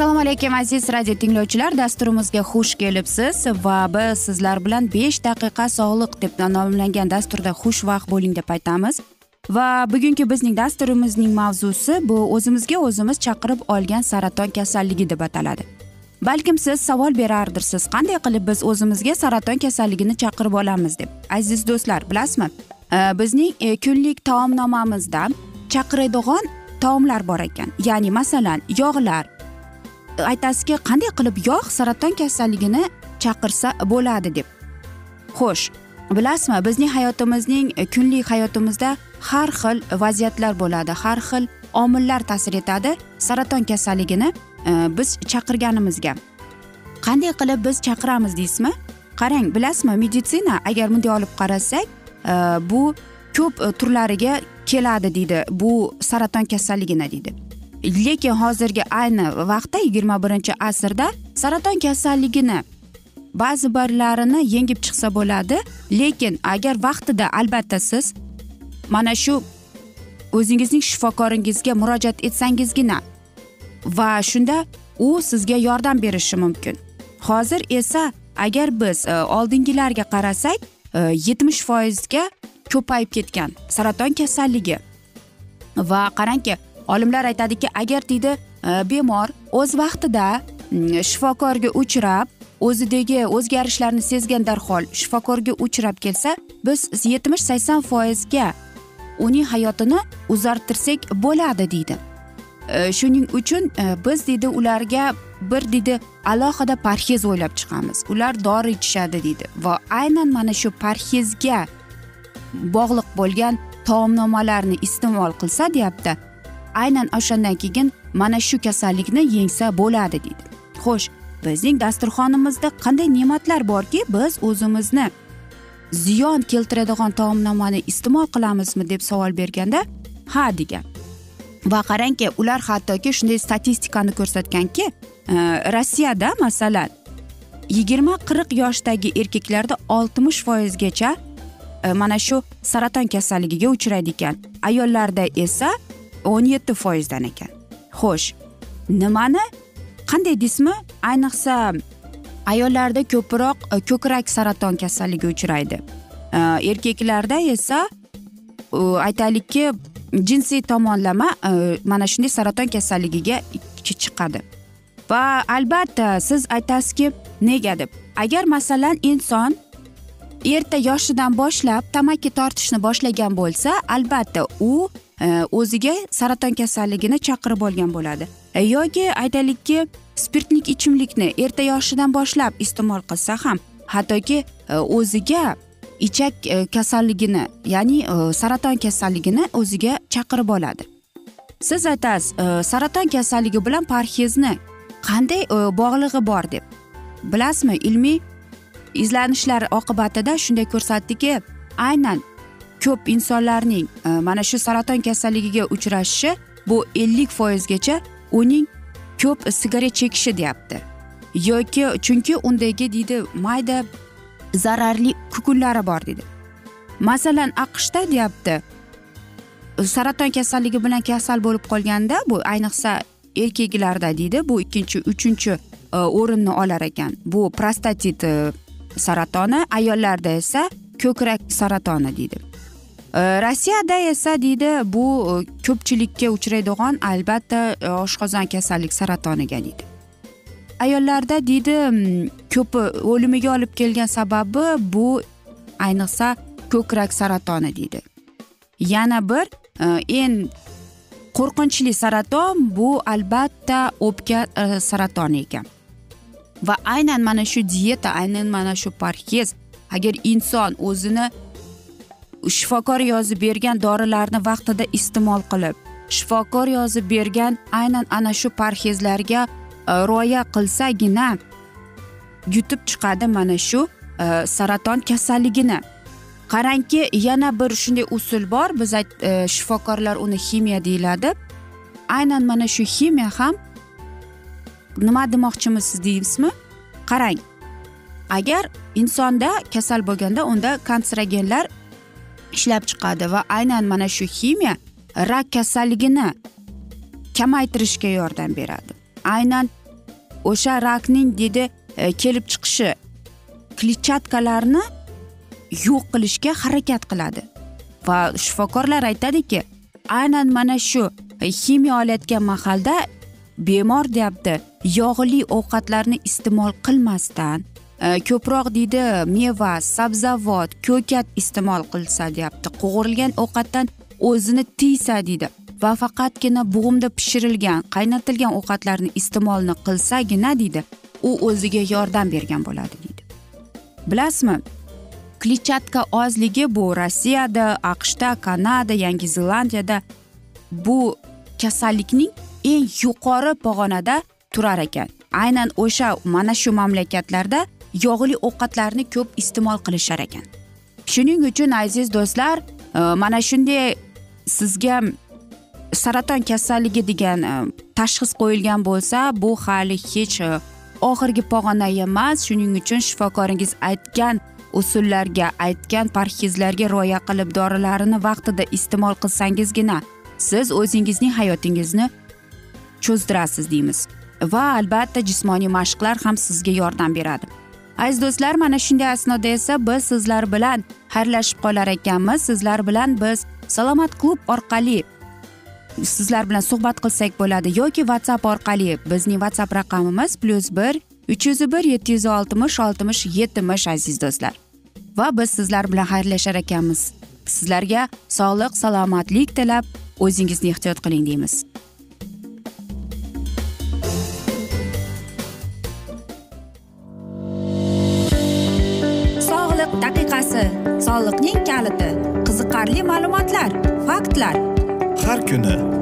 assalomu alaykum aziz radio tinglovchilar. Dasturimizga xush kelibsiz va biz sizlar bilan besh daqiqa sog'liq deb nomlangan dasturda xushvaqt bo'ling deb aytamiz. Va bugungi bizning dasturimizning mavzusi bu o'zimizga o'zimiz chaqirib olgan saraton kasalligi deb ataladi balkim siz savol berardirsiz qanday qilib biz o'zimizga saraton kasalligini chaqirib olamiz deb. Aziz do'stlar bilasizmi? Bizning e, kunlik taomnomamizda chaqiradigan taomlar bor ekan. Ya'ni masalan yog'lar. Aytasizki qanday qilib yog' saraton kasalligini chaqirsa bo'ladi deb. Xo'sh bilasizmi? Bizning hayotimizning e, kunlik hayotimizda har xil vaziyatlar bo'ladi har xil omillar ta'sir etadi saraton kasalligini biz chaqirganimizga. Qanday qilib biz chaqiramiz deysizmi? Qarang bilasizmi meditsina agar bunday olib qarasak e, bu ko'p e, turlariga keladi deydi bu saraton kasalligini deydi. Lekin hozirgi ayni vaqtda yigirma birinchi asrda saraton kasalligini ba'zi birlarini yengib chiqsa bo'ladi lekin agar vaqtida albatta siz mana shu o'zingizning shifokoringizga murojaat etsangizgina va shunda u sizga yordam berishi mumkin. Hozir esa agar biz e, oldingilarga qarasak e, yetmish foizga ko'payib ketgan saraton kasalligi. Va qarangki olimlar aytadiki agar deydi e, bemor o'z vaqtida shifokorga uchrab o'zidagi o'zgarishlarni sezgan darhol shifokorga uchrab kelsa biz yetmish sakson foizga uning hayotini uzartirsak bo'ladi deydi. Э, shuning uchun э, biz deydi ularga bir deydi alohida parhez o'ylab chiqamiz. Ular dori ichishadi deydi va aynan mana shu parhezga bog'liq bo'lgan taomnomalarni iste'mol qilsa deyapti aynan o'shandan keyin mana shu kasallikni yengsa bo'ladi deydi xo'sh bizning dasturxonimizda qanday ne'matlar borki biz o'zimizni ziyon keltiradigan taomnomani iste'mol qilamizmi deb savol berganda ha degan. Va qarangki ular hattoki shunday statistikani ko'rsatganki e, rossiyada masalan yigirma qirq yoshdagi erkaklarda oltmish foizgacha e, mana shu saraton kasalligiga uchraydi ekan. Ayollarda esa o'n yetti foizdan ekan. Xo'sh nimani qanday deysizmi ayniqsa ayollarda ko'proq e, ko'krak saraton kasalligiga uchraydi. Erkaklarda esa aytaylikki jinsiy tomonlama e, mana shunday saraton kasalligiga chiqadi. Va albatta siz aytasizki nega deb. Agar masalan inson erta yoshidan boshlab tamaki tortishni boshlagan bo'lsa albatta u e, o'ziga saraton kasalligini chaqirib olgan bo'ladi. E, yoki aytaylikki spirtlik ichimlikni erta yoshidan boshlab iste'mol qilsa ham hattoki o'ziga ichak e, kasalligini ya'ni e, saraton kasalligini o'ziga chaqirib oladi. Siz aytasiz e, saraton kasalligi bilan parhezni qanday bog'lig'i bor deb. Bilasizmi ilmiy izlanishlar oqibatida shunday ko'rsatdiki aynan ko'p insonlarning mana shu saraton kasalligiga uchrashishi bu ellik foizgacha uning ko'p sigaret chekishi deyapti. Yoki chunki undagi deydi mayda zararli kukunlari bor deydi masalan aqshda deyapti saraton kasalligi bilan kasal bo'lib qolganda bu ayniqsa erkaklarda deydi bu ikkinchi uchinchi e, o'rinni olar ekan. Bu prostatit e, saratoni ayollarda esa ko'krak saratoni deydi. E, Rossiyada esa deydi bu ko'pchilikka uchraydigan albatta oshqozon kasallik saratoniga deydi. Ayollarda deydi ko'pi o'limiga olib kelgan sababi bu ayniqsa ko'krak saratoni deydi. Yana bir e, eng qo'rqinchli saraton bu albatta o'pka e, saratoni ekan. Va aynan mana shu dieta aynan mana shu parhez agar inson o'zini shifokor yozib bergan dorilarni vaqtida iste'mol qilib shifokor yozib bergan aynan ana shu parhezlarga E, rioya qilsagina yutib chiqadi mana shu e, saraton kasalligini. Qarangki yana bir shunday usul bor. Biz e, shifokorlar uni ximiya deyiladi. Aynan mana shu ximiya ham nima demoqchimisiz deymizmi qarang agar insonda kasal bo'lganda unda kanserogenlar ishlab chiqadi va aynan mana shu ximiya rak kasalligini kamaytirishga yordam beradi. Aynan o'sha rakning deydi e, kelib chiqishi kletchatkalarni yo'q qilishga harakat qiladi. Va shifokorlar aytadiki aynan mana shu ximiya olayotgan mahalda bemor deyapti yog'li ovqatlarni iste'mol qilmasdan e, ko'proq deydi meva sabzavot ko'kat iste'mol qilsa deyapti qovurilgan ovqatdan o'zini tiysa deydi. Va faqatgina bug'umda pishirilgan qaynatilgan ovqatlarni iste'molni qilsagina deydi. U o'ziga yordam bergan bo'ladi deydi. Bilasizmi kletchatka ozligi bu rossiyada aqshda kanada yangi zelandiyada bu kasallikning eng yuqori pog'onada turar ekan. Aynan o'sha mana shu mamlakatlarda yog'li ovqatlarni ko'p iste'mol qilishar ekan. Shuning uchun aziz do'stlar e, mana shunday sizga saraton kasalligi degan e, tashxis qo'yilgan bo'lsa bu hali hech e, oxirgi pog'ona emas. Shuning uchun shifokoringiz aytgan usullarga aytgan parhezlarga rioya qilib dorilarini vaqtida iste'mol qilsangizgina siz o'zingizning hayotingizni cho'zdirasiz deymiz. Va albatta jismoniy mashqlar ham sizga yordam beradi. Aziz do'stlar mana shunday asnoda esa biz sizlar bilan xayrlashib qolar ekanmiz. Sizlar bilan biz salomat klub orqali sizlar bilan suhbat qilsak bo'ladi yoki whatsapp orqali. Bizning whatsapp raqamimiz plyus bir uch yuz bir yetti yuz oltmish oltmish yetmish aziz do'stlar. Va biz sizlar bilan xayrlashar ekanmiz. Sizlarga sog'lik salomatlik tilab o'zingizni ehtiyot qiling deymiz.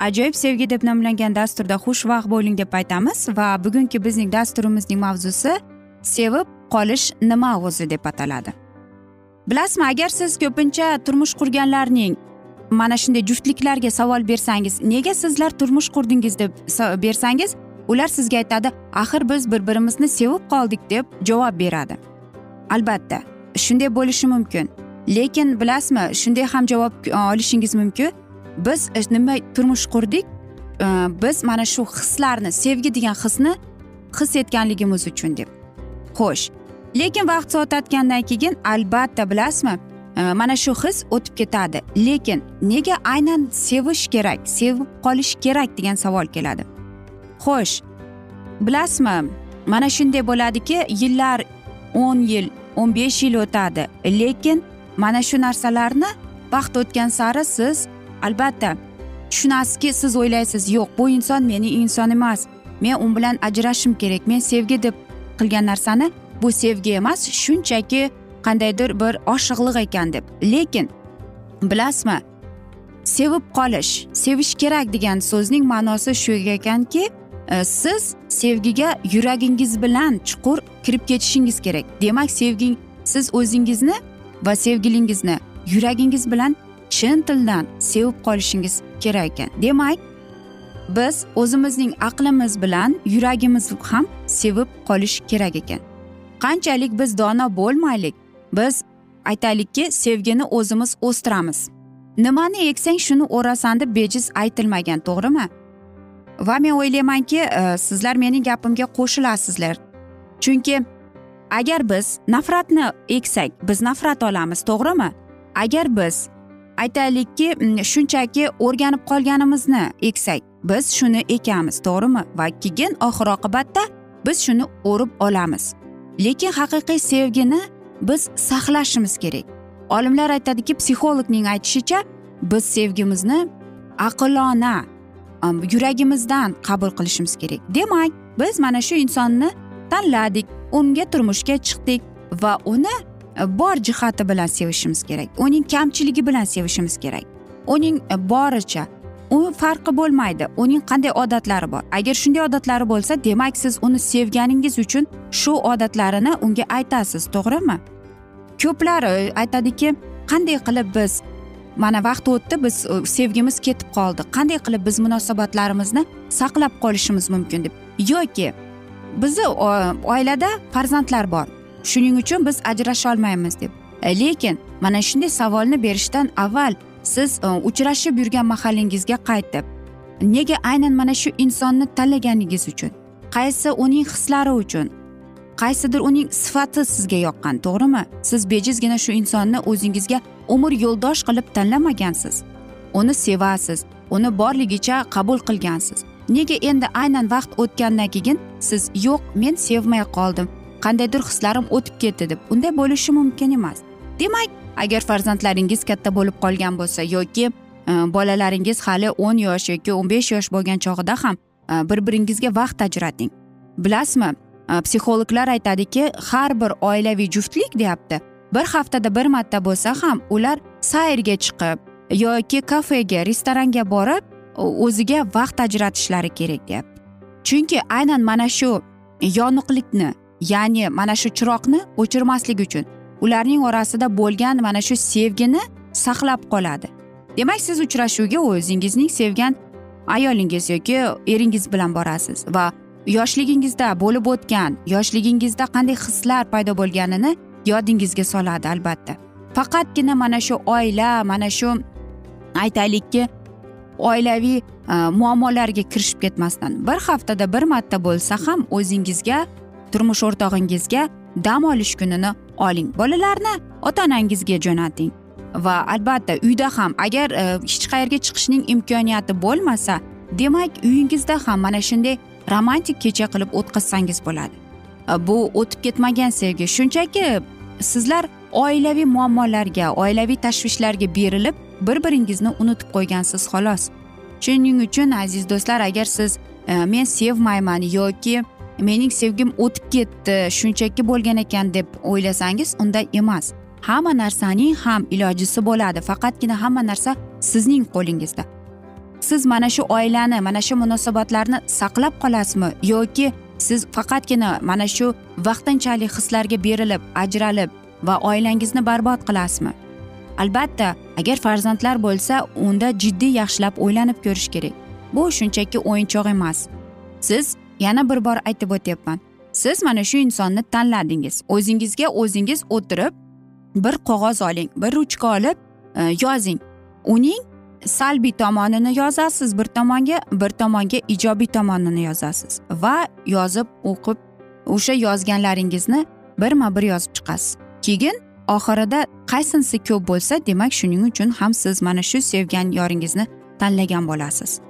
ajoyib sevgi deb nomlangan dasturda xushvaqt bo'ling deb aytamiz va bugungi bizning dasturimizning mavzusi sevib qolish nima o'zi deb ataladi. Bilasizmi agar siz ko'pincha turmush qurganlarning mana shunday juftliklarga savol bersangiz nega sizlar turmush qurdingiz deb bersangiz ular sizga aytadi axir biz bir birimizni sevib qoldik deb javob beradi. Albatta shunday bo'lishi mumkin. Lekin bilasizmi shunday ham javob e, olishingiz mumkin. Biz nima turmush qurdik e, biz mana shu hislarni sevgi degan hisni his etganligimiz uchun deb. Xo'sh lekin vaqt o'tayotgandan keyin albatta bilasizmi e, mana shu his o'tib ketadi. Lekin nega aynan sevish kerak sevib qolish kerak degan savol keladi. Xo'sh bilasizmi mana shunday bo'ladiki yillar o'n yil o'n besh yil o'tadi. Lekin mana shu narsalarni vaqt o'tgan sari siz albatta tushunasizki siz o'ylaysiz yo'q bu inson mening inson emas. Men u bilan ajrashishim kerak men sevgi deb qilgan narsani bu sevgi emas shunchaki qandaydir bir oshiqliq ekan deb. Lekin bilasizmi sevib qolish sevish kerak degan so'zning ma'nosi shu ekanki e, siz sevgiga yuragingiz bilan chuqur kirib ketishingiz kerak. Demak sevging siz o'zingizni va sevgilingizni yuragingiz bilan chin sevib qolishingiz kerak ekan. Demak biz o'zimizning aqlimiz bilan yuragimiz ham sevib qolish kerak ekan. Qanchalik biz dono bo'lmaylik biz aytaylikki sevgini o'zimiz o'stiramiz. Nimani eksang shuni o'rasan deb bejiz aytilmagan to'g'rimi? Va men o'ylaymanki e, sizlar mening gapimga qo'shilasizlar. Chunki agar biz nafratni eksak biz nafrat olamiz to'g'rimi? Agar biz aytaylikki mm, shunchaki o'rganib qolganimizni eksak. Biz shuni ekamiz to'g'rimi? Va keyin oxir oqibatda biz shuni o'rib olamiz. Lekin haqiqiy sevgini biz saqlashimiz kerak. Olimlar aytadiki psixologning aytishicha biz sevgimizni aqlona yuragimizdan qabul qilishimiz kerak. Demak biz mana shu insonni tanladik unga turmushga chiqdik va uni bor jihati bilan sevishimiz kerak uning kamchiligi bilan sevishimiz kerak uning boricha u farqi bo'lmaydi uning qanday odatlari bor agar shunday odatlari bo'lsa demak siz uni sevganingiz uchun shu odatlarini unga aytasiz to'g'rimi ko'plar aytadiki qanday qilib biz mana vaqt o'tdi biz э, sevgimiz ketib qoldi. Qanday qilib biz munosabatlarimizni saqlab qolishimiz mumkin? deb. Yoki bizni oilada farzandlar bor. Shuning uchun biz ajrasha olmaymiz deb e, lekin mana shunday savolni berishdan avval siz e, uchrashib yurgan mahallingizga qaytib nega aynan mana shu insonni tanlaganingiz uchun qaysi uning hislari uchun qaysidir uning sifati sizga yoqqan to'g'rimi? Siz bejizgina shu insonni o'zingizga umr yo'ldosh qilib tanlamagansiz. Uni sevasiz uni borligicha qabul qilgansiz. Nega endi aynan vaqt o'tgandan keyin siz yo'q men sevmay qoldim qandaydir hislarim o'tib ketdi deb unday bo'lishi mumkin emas. Demak agar farzandlaringiz katta bo'lib qolgan bo'lsa yoki e, bolalaringiz hali o'n yosh yoki o'n besh yosh bo'lgan chog'ida ham e, bir biringizga vaqt ajrating. Bilasizmi e, psixologlar aytadiki har bir oilaviy juftlik deyapti. Bir haftada bir marta bo'lsa ham ular sayrga chiqib yoki kafega restoranga borib o'ziga vaqt ajratishlari kerak deyapti. Chunki aynan mana shu yoniqlikni ya'ni mana shu chiroqni o'chirmaslik uchun. Ularning orasida bo'lgan mana shu sevgini saqlab qoladi. Demak siz uchrashuvga o'zingizning sevgan ayolingiz yoki eringiz bilan borasiz va yoshligingizda bo'lib o'tgan yoshligingizda qanday hislar paydo bo'lganini yodingizga soladi albatta. Faqatgina mana shu oila mana shu aytaylikki oilaviy e, muammolarga kirishib ketmasdan bir haftada bir marta bo'lsa ham o'zingizga turmush o'rtog'ingizga dam olish kunini oling. Bolalarni ota onangizga jo'nating. Va albatta uyda ham agar e, hech qayerga chiqishning imkoniyati bo'lmasa demak uyingizda ham mana shunday romantik kecha qilib o'tkazsangiz bo'ladi. E, bu o'tib ketmagan sevgi. Shunchaki sizlar oilaviy muammolarga oilaviy tashvishlarga berilib bir biringizni unutib qo'ygansiz xolos. Shuning uchun aziz do'stlar agar siz e, men sevmayman yoki mening sevgim o'tib ketdi shunchaki bo'lgan ekan deb o'ylasangiz unday emas. Hamma narsaning ham ilojisi bo'ladi faqatgina hamma narsa sizning qo'lingizda. Siz mana shu oilani mana shu munosabatlarni saqlab qolasizmi yoki siz faqatgina mana shu vaqtinchalik hislarga berilib ajralib va oilangizni barbod qilasizmi? Albatta agar farzandlar bo'lsa unda jiddiy yaxshilab o'ylanib ko'rish kerak. Bu shunchaki o'yinchoq emas. Siz yana bir bor aytib o'tyapman. Siz mana shu insonni tanladingiz. O'zingizga o'zingiz o'tirib bir qog'oz oling bir ruchka olib e, yozing. Uning salbiy tomonini yozasiz bir tomonga bir tomonga ijobiy tomonini yozasiz va yozib o'qib o'sha yozganlaringizni birma bir yozib chiqasiz. Keyin oxirida qaysinisi ko'p bo'lsa demak shuning uchun ham siz mana shu sevgan yoringizni tanlagan bo'lasiz.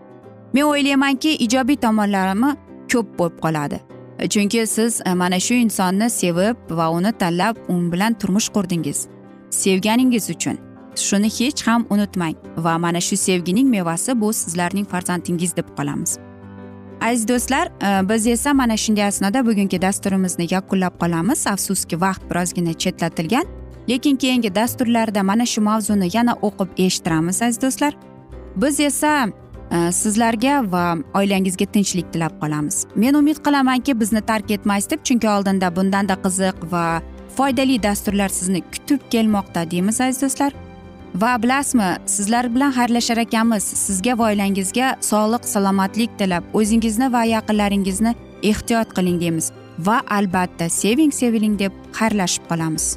Men o'ylaymanki ijobiy tomonlarini ko'p bo'lib qoladi. E, chunki siz e, mana shu insonni sevib va uni tanlab u bilan turmush qurdingiz. Sevganingiz uchun. Shuni hech ham unutmang va mana shu sevgining mevasi bu sizlarning farzandingiz deb qolamiz. Aziz do'stlar e, biz esa mana shunday asnoda bugungi dasturimizni yakunlab qolamiz. Afsuski vaqt birozgina chetlatilgan lekin keyingi dasturlarda mana shu mavzuni yana o'qib eshittiramiz aziz do'stlar. Biz esa Э, sizlarga va oilangizga tinchlik tilab qolamiz. Men umid qilamanki bizni tark etmaysiz deb chunki oldinda bundanda qiziq va foydali dasturlar sizni kutib kelmoqda deymiz aziz do'stlar. Va bilasizmi sizlar bilan xayrlashar ekanmiz. Sizga va oilangizga sog'lik salomatlik tilab o'zingizni va yaqinlaringizni ehtiyot qiling deymiz. Va albatta seving seviling deb xayrlashib qolamiz.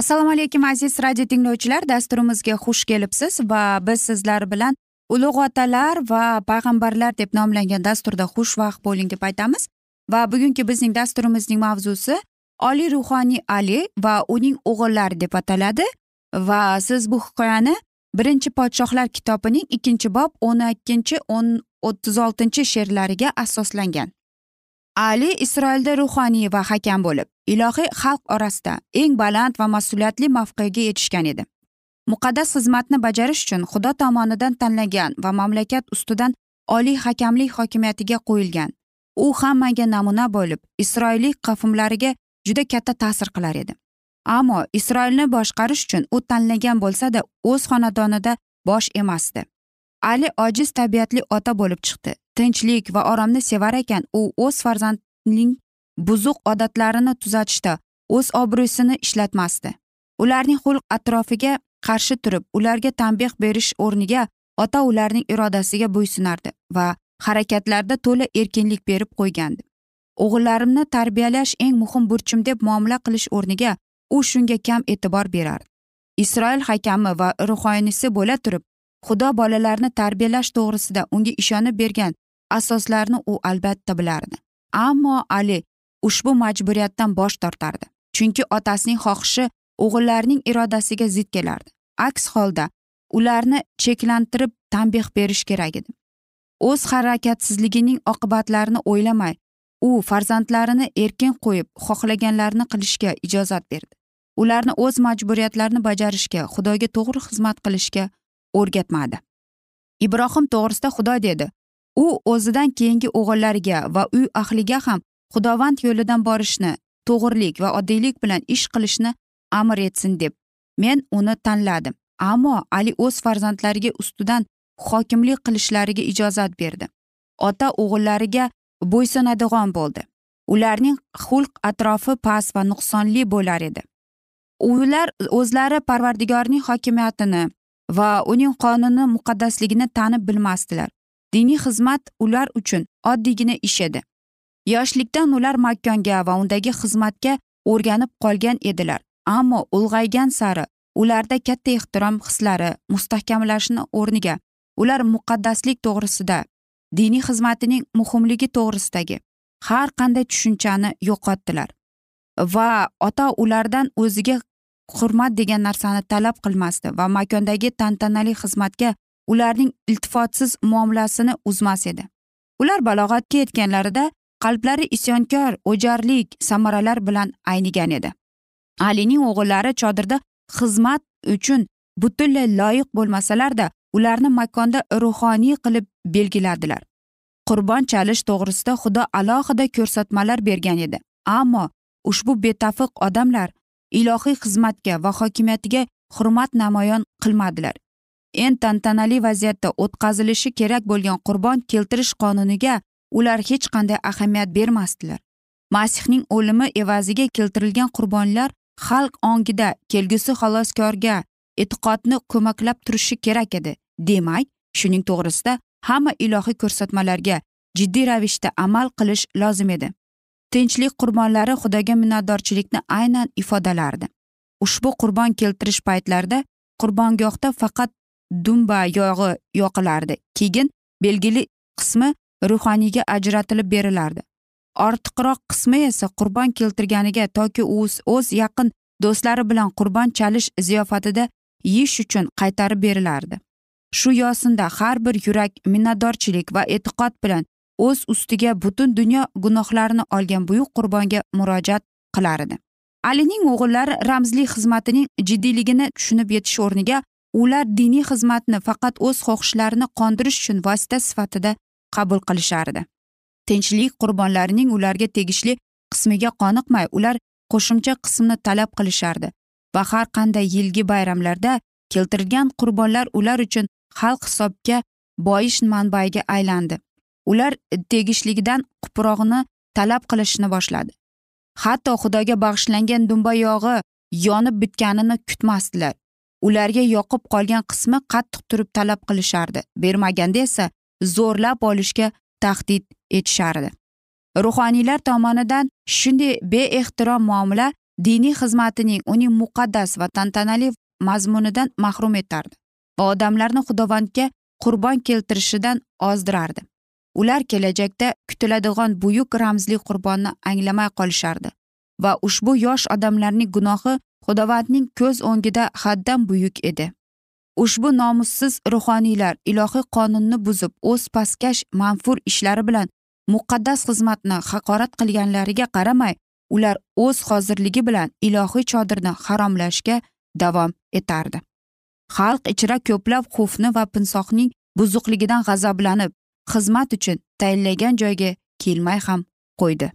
Assalomu alaykum aziz radio tinglovchilar. Dasturimizga xush kelibsiz va biz sizlar bilan ulug' otalar va payg'ambarlar deb nomlangan dasturda xushvaqt bo'ling deb aytamiz. Va bugungi bizning dasturimizning mavzusi oliy ruhoniy ali va uning o'g'illari deb ataladi. Va siz bu hikoyani birinchi podshohlar kitobining ikkinchi bob o'n ikkinchi o'n o'ttiz oltinchi she'rlariga asoslangan. Ali isroilda ruhoniy va hakam bo'lib ilohiy xalq orasida eng baland va mas'uliyatli mavqega yetishgan edi. Muqaddas xizmatni bajarish uchun xudo tomonidan tanlangan va mamlakat ustidan oliy hakamlik hokimiyatiga qo'yilgan. U hammaga namuna bo'lib isroillik qavmlariga juda katta ta'sir qilar edi. Ammo isroilni boshqarish uchun u tanlagan bo'lsada o'z xonadonida bosh emasdi. Ali ojiz tabiatli ota bo'lib chiqdi. Tinchlik va oromni sevar ekan u o'z farzandining buzuq odatlarini tuzatishda o'z obro'sini ishlatmasdi. Ularning xulq atrofiga qarshi turib ularga tanbeh berish o'rniga ota ularning irodasiga bo'ysunardi va harakatlarda to'la erkinlik berib qo'ygandi. O'g'illarimni tarbiyalash eng muhim burchim deb muomala qilish o'rniga u shunga kam e'tibor berardi. Isroil hakami va ruhoniysi bo'la turib xudo bolalarni tarbiyalash to'g'risida unga ishonib bergan asoslarni u albatta bilardi. Ammo ali ushbu majburiyatdan bosh tortardi. Chunki otasining xohishi o'g'illarning irodasiga zid kelardi. Aks holda ularni cheklantirib tanbeh berish kerak edi. O'z harakatsizligining oqibatlarini o'ylamay u farzandlarini erkin qo'yib xohlaganlarini qilishga ijozat berdi. Ularni o'z majburiyatlarini bajarishga xudoga to'g'ri xizmat qilishga o'rgatmadi. Ibrohim to'g'risida xudo dedi u o'zidan keyingi o'g'illariga va uy ahliga ham xudovand yo'lidan borishni to'g'irlik va oddiylik bilan ish qilishni amr etsin deb men uni tanladim. Ammo ali o'z farzandlariga ustidan hokimlik qilishlariga ijozat berdi. Ota o'g'illariga bo'ysunadigan bo'ldi. Ularning xulq atrofi past va nuqsonli bo'lar edi. Ular o'zlari parvardigorning hokimiyatini va uning qonuni muqaddasligini tanib bilmasdilar. Diniy xizmat ular uchun oddiygina ish edi. Yoshlikdan ular makkonga va undagi xizmatga o'rganib qolgan edilar. Ammo ulg'aygan sari ularda katta ehtirom hislari mustahkamlashni o'rniga ular muqaddaslik to'g'risida diniy xizmatining muhimligi to'g'risidagi har qanday tushunchani yo'qotdilar va ota ulardan o'ziga hurmat degan narsani talab qilmasdi va makondagi tantanali xizmatga ularning iltifotsiz muomalasini uzmas edi. Ular balog'atga yetganlarida qalblari isyonkor o'jarlik samaralar bilan aynigan edi. Alining o'g'illari chodirda xizmat uchun butunlay loyiq bo'lmasalarda ularni makonda ruhoniy qilib belgiladilar qurbon chalish to'g'risida xudo alohida ko'rsatmalar bergan edi. Ammo ushbu betafiq odamlar ilohiy xizmatga va hokimiyatiga hurmat namoyon qilmadilar. Eng tantanali vaziyatda o'tkazilishi kerak bo'lgan qurbon keltirish qonuniga ular hech qanday ahamiyat bermasdilar. Masihning o'limi evaziga keltirilgan qurbonlar xalq ongida kelgusi xaloskorga e'tiqodni ko'maklab turishi kerak edi. Demak shuning to'g'risida hamma ilohiy ko'rsatmalarga jiddiy ravishda amal qilish lozim edi. Tinchlik qurbonlari xudoga minnatdorchilikni aynan ifodalardi. Ushbu qurbon keltirish paytlarida qurbongohda faqat dumba yog'i yoqilardi. Keyin belgili qismi ruhoniyga ajratilib berilardi. Ortiqroq qismi esa qurbon keltirganiga toki u o'z yaqin do'stlari bilan qurbon chalish ziyofatida yeyish uchun qaytarib berilardi. Shu yo'sinda har bir yurak minnatdorchilik va e'tiqod bilan o'z ustiga butun dunyo gunohlarini olgan buyuk qurbonga murojaat qilar edi alining o'g'illari ramzli xizmatining jiddiyligini tushunib yetish o'rniga ular diniy xizmatni faqat o'z xohishlarini qondirish uchun vosita sifatida qabul qilishardi. Tinchlik qurbonlarining ularga tegishli qismiga qoniqmay ular qo'shimcha qismni talab qilishardi va har qanday yilgi bayramlarda keltirilgan qurbonlar ular uchun xalq hisobga boyish manbaiga aylandi. Ular tegishligidan quprog'ini talab qilishni boshladi. Hatto xudoga bag'ishlangan dumba yog'i yonib bitganini kutmasdilar. Ularga yoqib qolgan qismi qattiq turib talab qilishardi. Bermaganda esa zo'rlab olishga tahdid etishardi. Ruhoniylar tomonidan shunday beehtirom muomala diniy xizmatining uning muqaddas va tantanali mazmunidan mahrum etardi va odamlarni xudovandga qurbon keltirishidan ozdirardi. Ular kelajakda kutiladigan buyuk ramzli qurbonni anglamay qolishardi va ushbu yosh odamlarning gunohi xudovandning ko'z o'ngida haddan buyuk edi. Ushbu nomussiz ruhoniylar ilohiy qonunni buzib o'z pastkash manfur ishlari bilan muqaddas xizmatni haqorat qilganlariga qaramay ular o'z hozirligi bilan ilohiy chodirni haromlashga davom etardi. Xalq ichra ko'plab xufni va pinsoqning buzuqligidan g'azablanib xizmat uchun tayinlagan joyga kelmay ham qo'ydi.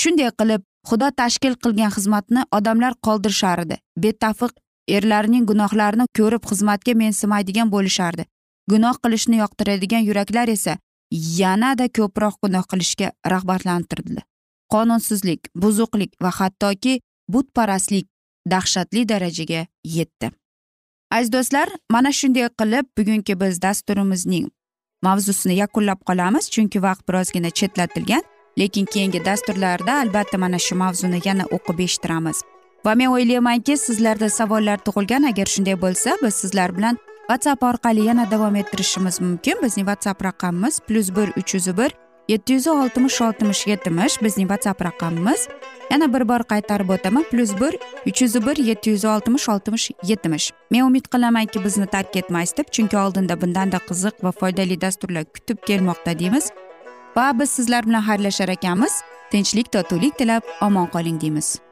Shunday qilib xudo tashkil qilgan xizmatni odamlar qoldirishardi. Betafiq erlarning gunohlarini ko'rib xizmatga mensimaydigan bo'lishardi. Gunoh qilishni yoqtiradigan yuraklar esa yanada ko'proq gunoh qilishga rag'batlantirdi qonunsizlik buzuqlik va hattoki butparastlik dahshatli darajaga yetdi. Aziz do'stlar mana shunday qilib bugungi biz dasturimizning mavzusini yakunlab qolamiz chunki vaqt birozgina chetlatilgan lekin keyingi dasturlarda albatta mana shu mavzuni yana o'qib eshittiramiz. Va men o'ylaymanki sizlarda savollar tug'ilgan. Agar shunday bo'lsa biz sizlar bilan whatsapp orqali yana davom ettirishimiz mumkin. Bizning whatsapp raqamimiz plyus bir uch yuz bir yetti yuz oltmish oltmish yetmish bizning whatsapp raqamimiz yana bir bor qaytarib o'taman. plyus bir uch yuz bir yetti yuz oltmish oltmish yetmish men umid qilamanki bizni tark etmaysiz deb chunki oldinda bundanda qiziq va foydali dasturlar kutib kelmoqda deymiz. Va biz sizlar bilan xayrlashar ekanmiz. Tinchlik totuvlik tilab omon qoling deymiz.